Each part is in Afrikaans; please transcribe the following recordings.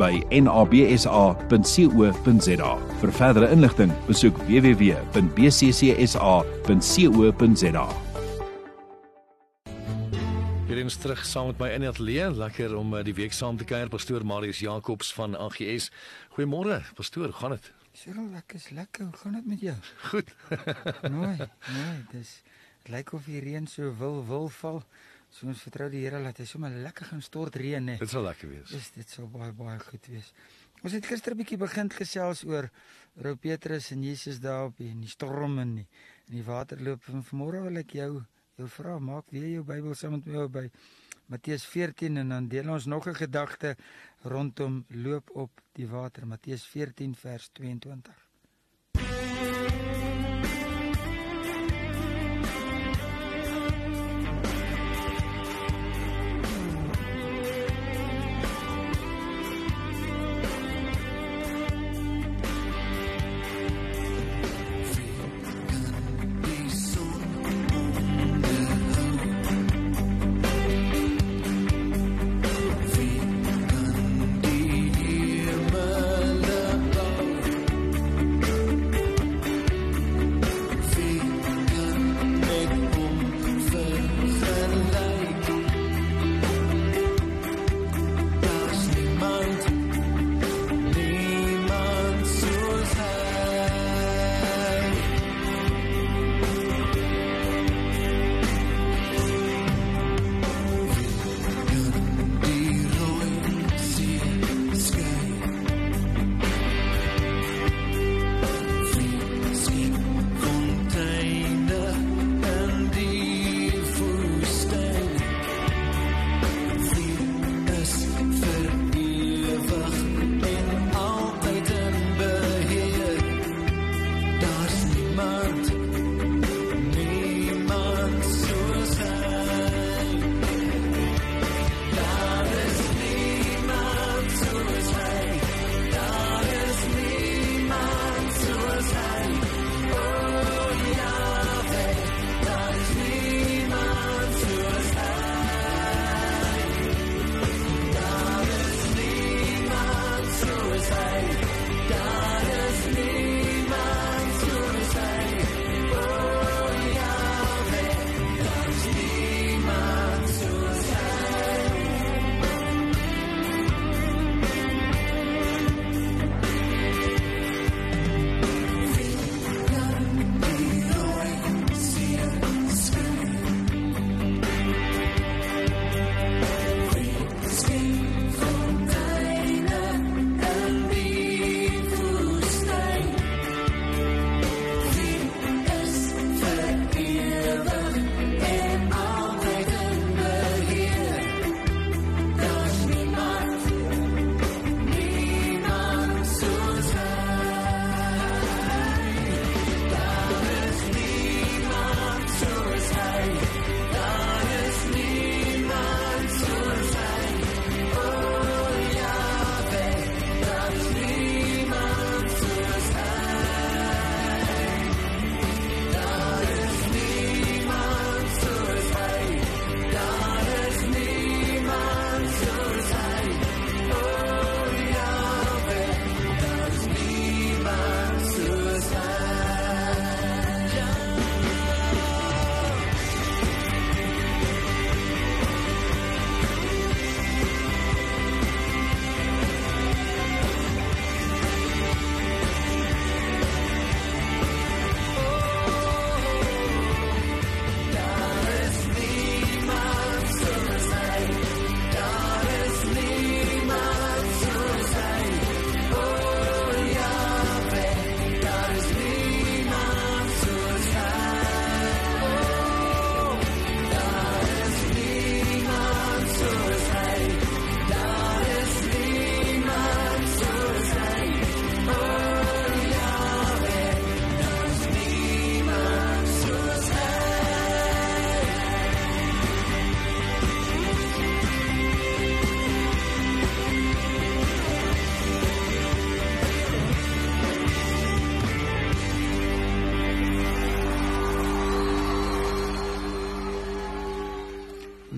by nabsa.co.za. Vir verdere inligting, besoek www.bccsa.co.za. Hier is terug saam met my in die ateljee. Lekker om uh, die week saam te kuier. Pastoor Marius Jacobs van AGS. Goeiemôre, pastoor. Gaan dit? Cyril, ek is lekker. Hoe gaan dit met jou? Goed. Mooi, mooi. Dis lyk of die reën so wil wil val. So ons vertrou die Here dat hy sommer lekker gaan stort reën, né? Dit sal lekker wees. Dis dit sal baie baie goed wees. Ons het gister 'n bietjie begin gesels oor Rou Petrus en Jesus daar op in die storm en die, in die waterloop. Van vanmôre wil ek jou jou vra, maak weer jou Bybel saam met my by Matteus 14 en dan deel ons nog 'n gedagte rondom loop op die water. Matteus 14 vers 22.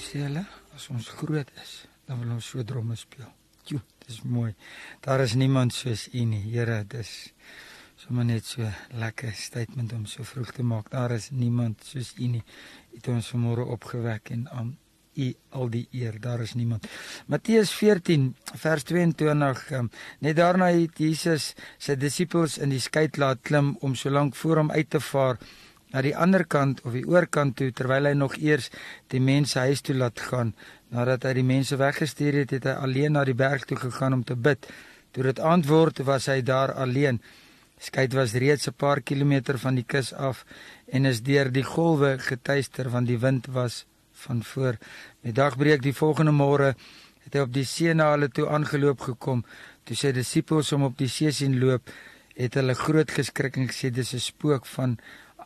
Sê hulle, as ons groot is, dan wil ons so dromme speel. Jo, dis mooi. Daar is niemand soos U nie, Here, dis sommer net so lekker statement om so vroeg te maak. Daar is niemand soos U nie. U het ons vanmôre opgewek en aan U al die eer. Daar is niemand. Matteus 14 vers 22. Um, net daarna het Jesus sy disippels in die skei laat klim om so lank voor hom uit te vaar na die ander kant of die oorkant toe terwyl hy nog eers die mense huis toe laat gaan. Nadat hy die mense weggestuur het, het hy alleen na die berg toe gegaan om te bid. Toe dit antwoord was hy daar alleen. Skei was reeds 'n paar kilometer van die kus af en is deur die golwe getuister want die wind was van voor. Met dagbreek die volgende môre het hy op die see na hulle toe aangeloop gekom. Toe sy disippels hom op die see sien loop, het hulle groot geskrik en gesê dis 'n spook van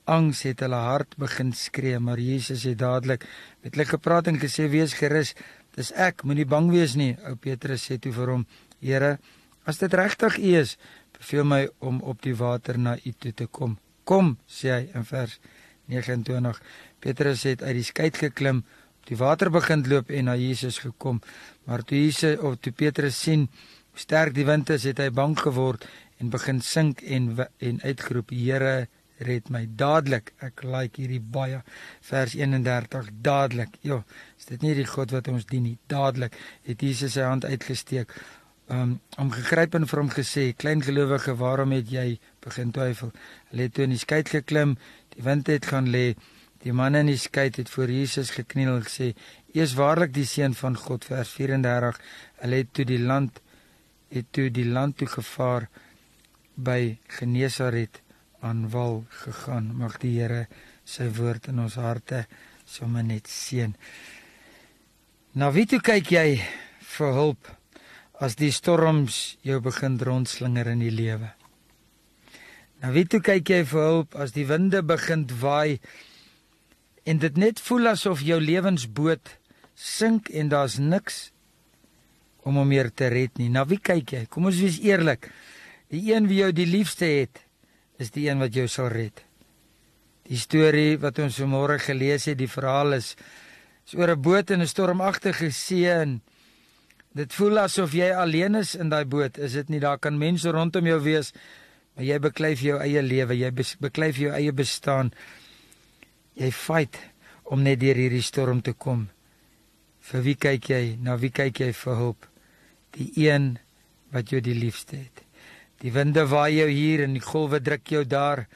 angs het hulle hart begin skree, maar Jesus het dadelik met hulle gepraat en gesê wees gerus, dis ek, moenie bang wees nie. Ou Petrus sê toe vir hom: Here, as dit regtig U is, beveel my om op die water na U toe te kom. Kom, sê hy in vers 29. Petrus het uit die skei geklim, op die water begin loop en na Jesus gekom. Maar toe Jesus of toe Petrus sien hoe sterk die wind is, het hy bang geword en begin sink en en uitgeroep: Here, red my dadelik. Ek like hierdie baie vers 31 dadelik. Ja, is dit nie die God wat ons dien nie? Dadelik het Jesus sy hand uitgesteek. Um om gegryp en vir hom gesê, klein gelowige, waarom het jy begin twyfel? Hulle het toe in die skei geklim, die wind het gaan lê. Die man in die skei het voor Jesus gekniel en gesê: "U is waarlik die seun van God." Vers 34. Hulle het toe die land het toe die land toe gevaar by Genesaret aan wal gegaan. Mag die Here sy woord in ons harte sommer net seën. Na wie toe kyk jy vir hulp as die storms jou begin rondslinger in die lewe? Na wie toe kyk jy vir hulp as die winde begin waai en dit net voel asof jou lewensboot sink en daar's niks om hom meer te red nie. Na wie kyk jy? Kom ons wees eerlik. Die een wie jou die liefste het, is die een wat jou sal red. Die storie wat ons vanmôre gelees het, die verhaal is is oor 'n boot in 'n stormagtige see en dit voel asof jy alleen is in daai boot. Is dit nie daar kan mense rondom jou wees, maar jy bekleif jou eie lewe, jy bekleif jou eie bestaan. Jy fight om net deur hierdie storm te kom. Vir wie kyk jy? Na wie kyk jy vir hulp? Die een wat jou die liefste het. Die winde waai jou hier en die golwe druk jou daar.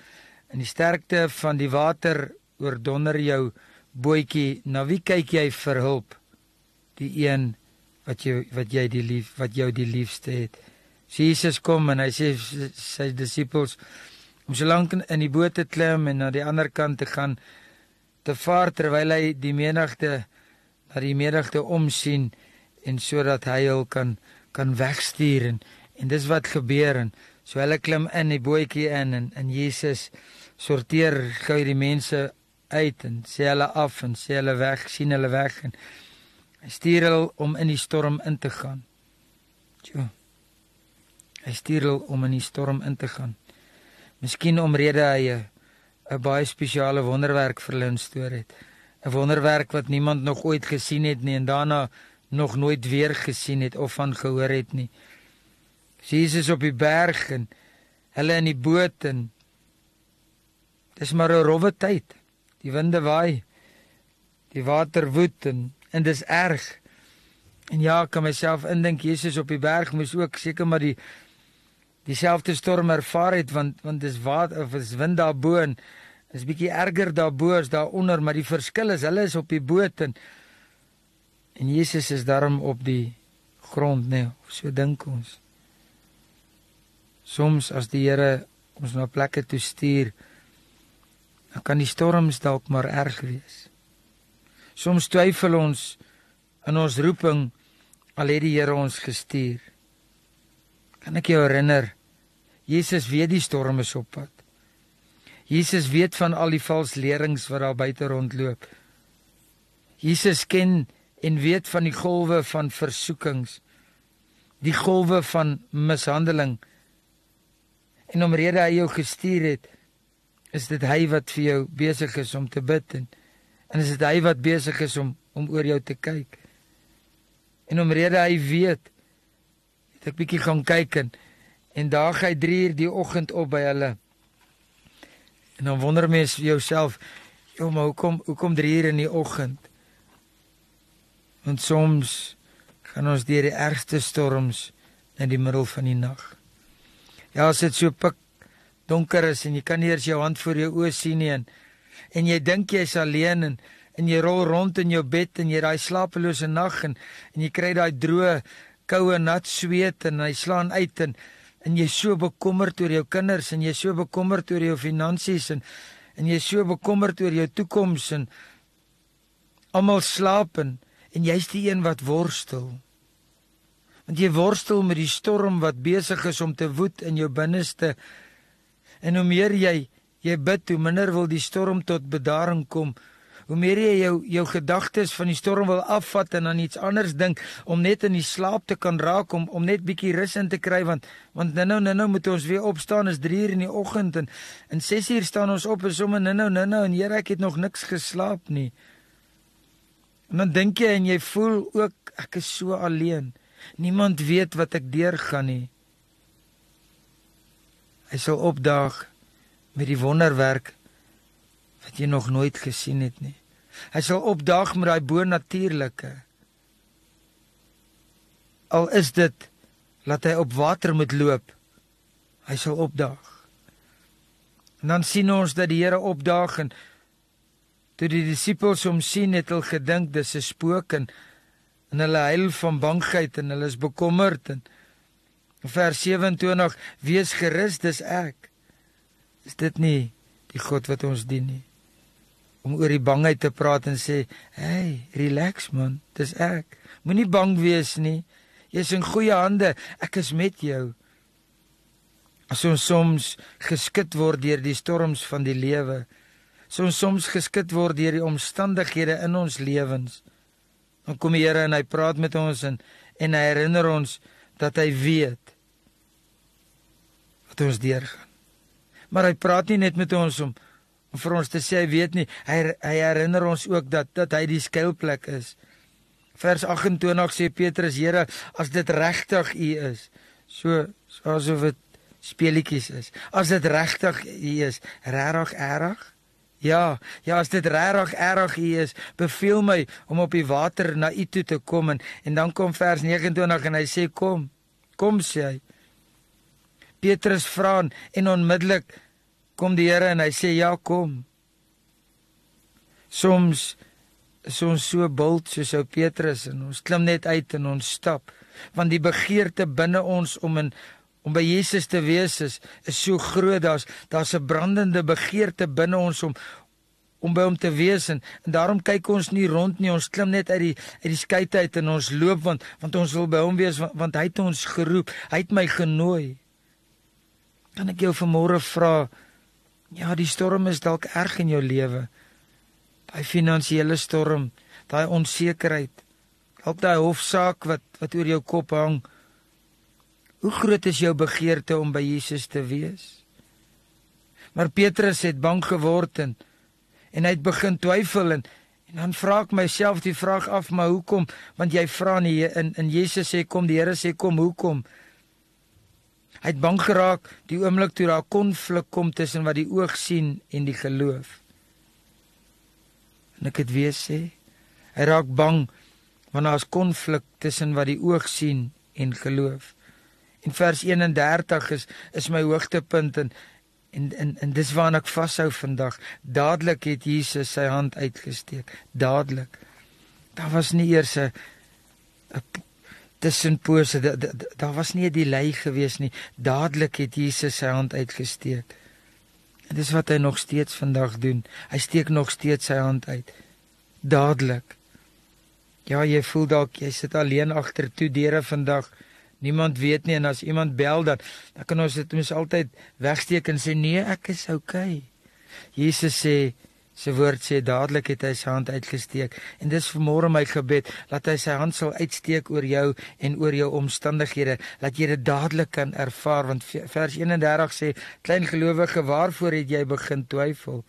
In die sterkte van die water oordonder jou bootjie. Na wie kyk jy vir hulp? Die een wat jy wat jy die lief wat jou die liefste het. Jesus kom en hy sê sy disippels om so lank in die boot te klim en na die ander kant te gaan te vaar terwyl hy die menigte na die menigte omsien en sodat hy hul kan kan wegstuur en En dis wat gebeur en so hulle klim in die bootjie in en en Jesus sorteer gou die mense uit en sê hulle af en sê hulle weg, sien hulle weg en hy stuur hulle om in die storm in te gaan. Jo. Hy stuur hulle om in die storm in te gaan. Miskien omrede hy 'n baie spesiale wonderwerk vir hulle instoor het. 'n Wonderwerk wat niemand nog ooit gesien het nie en daarna nog nooit weer gesien het of van gehoor het nie. Jesus op die berg en hulle in die boot en dis maar 'n rowwe tyd. Die winde waai. Die water woed en en dis erg. En ja, kan myself indink Jesus op die berg moes ook seker maar die dieselfde storm ervaar het want want dis water of is wind daarbo en is bietjie erger daarbo as daaronder, maar die verskil is hulle is op die boot en en Jesus is daarom op die grond, nee, so dink ons. Soms as die Here ons na plekke toe stuur, dan kan die storms dalk maar erg wees. Soms twyfel ons in ons roeping al het die Here ons gestuur. Kan ek jou herinner? Jesus weet die storm is op pad. Jesus weet van al die vals leerings wat daar buite rondloop. Jesus ken en weet van die golwe van versoekings, die golwe van mishandeling En omrede hy jou gestuur het, is dit hy wat vir jou besig is om te bid en, en is dit hy wat besig is om om oor jou te kyk. En omrede hy weet, het ek bietjie gaan kyk en en daar gaan hy 3 uur die oggend op by hulle. En dan wonder mens jouself, joh, maar hoekom hoekom 3 uur in die oggend? Want soms gaan ons deur die ergste storms in die middel van die nag. Ja, as dit so pik donker is en jy kan nie eers jou hand voor jou oë sien nie en, en jy dink jy's alleen en en jy rol rond in jou bed en jy daai slapelose nag en en jy kry daai droë koue nat sweet en hy slaan uit en en jy so bekommerd oor jou kinders en jy so bekommerd oor jou finansies en en jy so bekommerd oor jou toekoms en almal slaap en, en jy's die een wat worstel want jy worstel met die storm wat besig is om te woed in jou binneste. En hoe meer jy jy bid hoe minder wil die storm tot bedaring kom. Hoe meer jy jou jou gedagtes van die storm wil afvat en aan iets anders dink om net in die slaap te kan raak om om net bietjie rus in te kry want want nou nou nou moet ons weer opstaan is 3 uur in die oggend en in 6 uur staan ons op en sommer nou nou nou en Here ek het nog niks geslaap nie. En dan dink jy en jy voel ook ek is so alleen niemand weet wat ek deurgaan nie hy sal opdaag met die wonderwerk wat jy nog nooit gesien het nie Hy sal opdaag met daai bonatuurlike. Al is dit laat hy op water moet loop. Hy sal opdaag. En dan sien ons dat die Here opdaag en toe die disippels hom sien het hulle gedink dis 'n spook en en hulle huil van bangheid en hulle is bekommerd en vers 27 wees gerus dis ek. Is dit nie die God wat ons dien nie? om oor die bangheid te praat en sê, "Hey, relax man, dis ek. Moenie bang wees nie. Jy's in goeie hande. Ek is met jou." As ons soms geskit word deur die storms van die lewe, so ons soms geskit word deur die omstandighede in ons lewens, dan kom die Here en hy praat met ons en en hy herinner ons dat hy weet wat ons deurgaan. Maar hy praat nie net met ons om om vir ons te sê hy weet nie. Hy hy herinner ons ook dat dat hy die skuilplek is. Vers 28 sê Petrus Here as dit regtig u is so asof dit speelietjies is. As dit regtig u is regtig erg ja ja as dit regtig erg u is beveel my om op die water na u toe te kom en, en dan kom vers 29 en hy sê kom kom sê hy Petrus vra en onmiddellik kom die Here en hy sê ja kom. Soms is ons so bult soos ou Petrus en ons klim net uit en ons stap want die begeerte binne ons om in om by Jesus te wees is, is so groot daar's daar's 'n brandende begeerte binne ons om om by hom te wees en, en daarom kyk ons nie rond nie ons klim net uit die uit die skei uit en ons loop want want ons wil by hom wees want, want hy het ons geroep hy het my genooi kan ek jou vanmôre vra Ja, die storm is dalk erg in jou lewe. Daai finansiële storm, daai onsekerheid, dalk daai hofsaak wat wat oor jou kop hang. Hoe groot is jou begeerte om by Jesus te wees? Maar Petrus het bang geword en en hy het begin twyfel en en dan vra ek myself die vraag af, maar hoekom? Want jy vra nie in in Jesus sê kom, die Here sê kom, hoekom? Hy het bang geraak die oomblik toe daar konflik kom tussen wat die oog sien en die geloof. En ek het weer sê, hy raak bang wanneer daar's konflik tussen wat die oog sien en geloof. In vers 31 is is my hoogtepunt en en en, en dis waarna ek vashou vandag. Dadelik het Jesus sy hand uitgesteek. Dadelik. Daar was nie eers 'n tussenpose daar da, da was nie 'n delay gewees nie dadelik het Jesus sy hand uitgesteek en dis wat hy nog steeds vandag doen hy steek nog steeds sy hand uit dadelik ja jy voel dalk jy sit alleen agter toe deure vandag niemand weet nie en as iemand bel dan dan kan ons dit mens altyd wegsteek en sê nee ek is okay Jesus sê Sy woord sê dadelik het hy sy hand uitgesteek. En dis vanmôre my gebed dat hy sy hand sal uitsteek oor jou en oor jou omstandighede dat jy dit dadelik kan ervaar want vers 31 sê klein gelowige waarvoor het jy begin twyfel?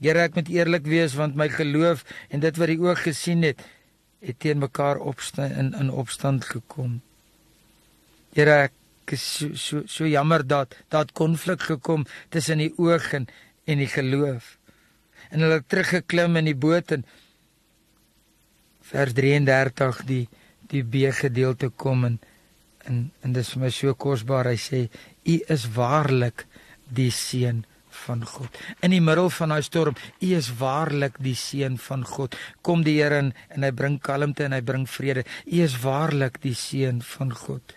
Here, ek moet eerlik wees want my geloof en dit wat die oog gesien het, het teen mekaar opstaan in in opstand gekom. Here, ek is so so, so jammer dat dat konflik gekom tussen die oog en en die geloof. En hulle het teruggeklim in die boot en vers 33 die die B gedeelte kom en en en dis vir my so kosbaar hy sê u is waarlik die seun van God. In die middel van daai storm, u is waarlik die seun van God. Kom die Here in en hy bring kalmte en hy bring vrede. U is waarlik die seun van God.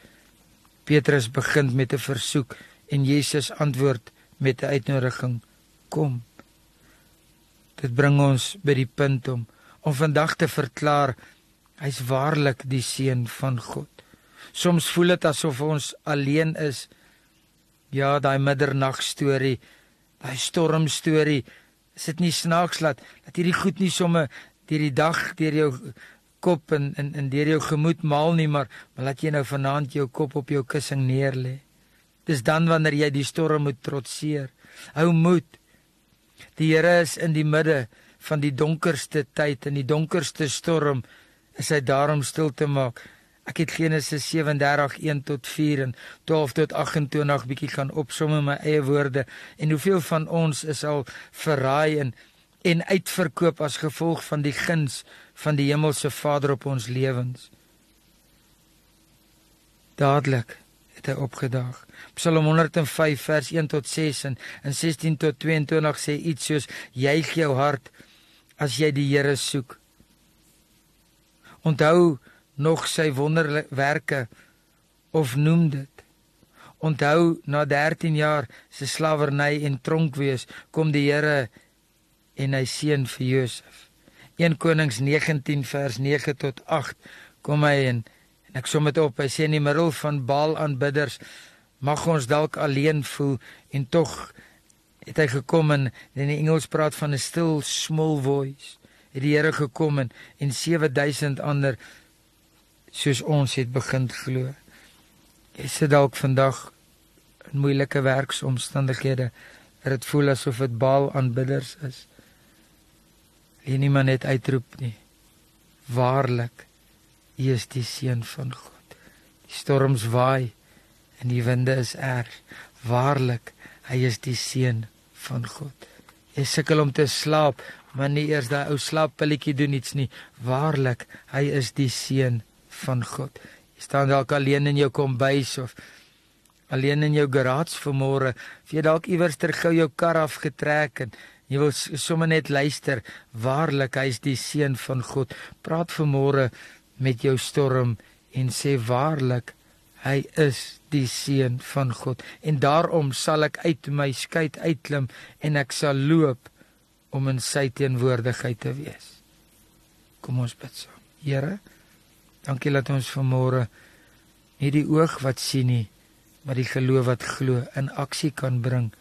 Petrus begin met 'n versoek en Jesus antwoord met 'n uitnodiging: Kom. Dit bring ons by die punt om om vandag te verklaar hy's waarlik die seun van God. Soms voel dit asof ons alleen is. Ja, daai middernag storie, daai storm storie, is dit nie snaaks laat dat hierdie goed nie somme deur die dag deur jou kop en in in deur jou gemoed maal nie, maar maar laat jy nou vanaand jou kop op jou kussing neerlê. Dis dan wanneer jy die storm moet trotseer. Hou moed. Die Here is in die midde van die donkerste tyd en die donkerste storm is hy daarom stil te maak. Ek het Genesis 37:1 tot 4 en 12 tot 28 bietjie gaan opsom in my eie woorde en hoeveel van ons is al verraai en en uitverkoop as gevolg van die guns van die hemelse Vader op ons lewens. Dadelik het hy opgedaag. Psalm 105 vers 1 tot 6 en in 16 tot 22 sê iets soos juig jou hart as jy die Here soek. Onthou nog sy wonderwerke of noem dit. Onthou na 13 jaar se slawerny en tronk wees, kom die Here en hy seën vir Josef. 1 Konings 19 vers 9 tot 8 kom hy en, en ek som dit op. Hy sê in die middel van Baal aanbidders mag ons dalk alleen voel en tog het hy gekom en in die Engels praat van 'n still small voice. Het die Here gekom en, en 7000 ander soos ons het begin glo. Jy sit dalk vandag in moeilike werksomstandighede. Dit voel asof dit Baal aanbidders is. En niemand net uitroep nie. Waarlik, U is die seun van God. Die storms waai en die winde is erg. Waarlik, hy is die seun van God. Jy sukkel om te slaap, maar nie eers daai ou slaappilletjie doen iets nie. Waarlik, hy is die seun van God. Jy staan dalk alleen in jou kombuis of alleen in jou garage vanmôre. Jy dalk iewers ter gou jou kar afgetrek en jy wil sommer net luister. Waarlik, hy is die seun van God. Praat vanmôre met jou storm en sê waarlik hy is die seun van God en daarom sal ek uit my skei uitklim en ek sal loop om in sy teenwoordigheid te wees. Kom ons bid saam. Here Dankie dat ons vanmôre nie die oog wat sien nie, maar die geloof wat glo in aksie kan bring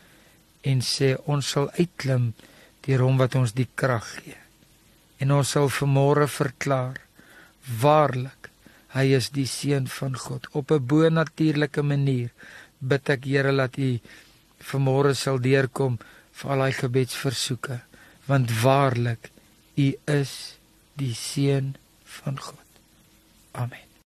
en sê ons sal uitklim deur hom wat ons die krag gee. En ons sal vanmôre verklaar waarlik hy is die seun van God op 'n bo-natuurlike manier. Bid ek Here dat u vanmôre sal deurkom vir al daai gebedsversoeke want waarlik u is die seun van God. Amen.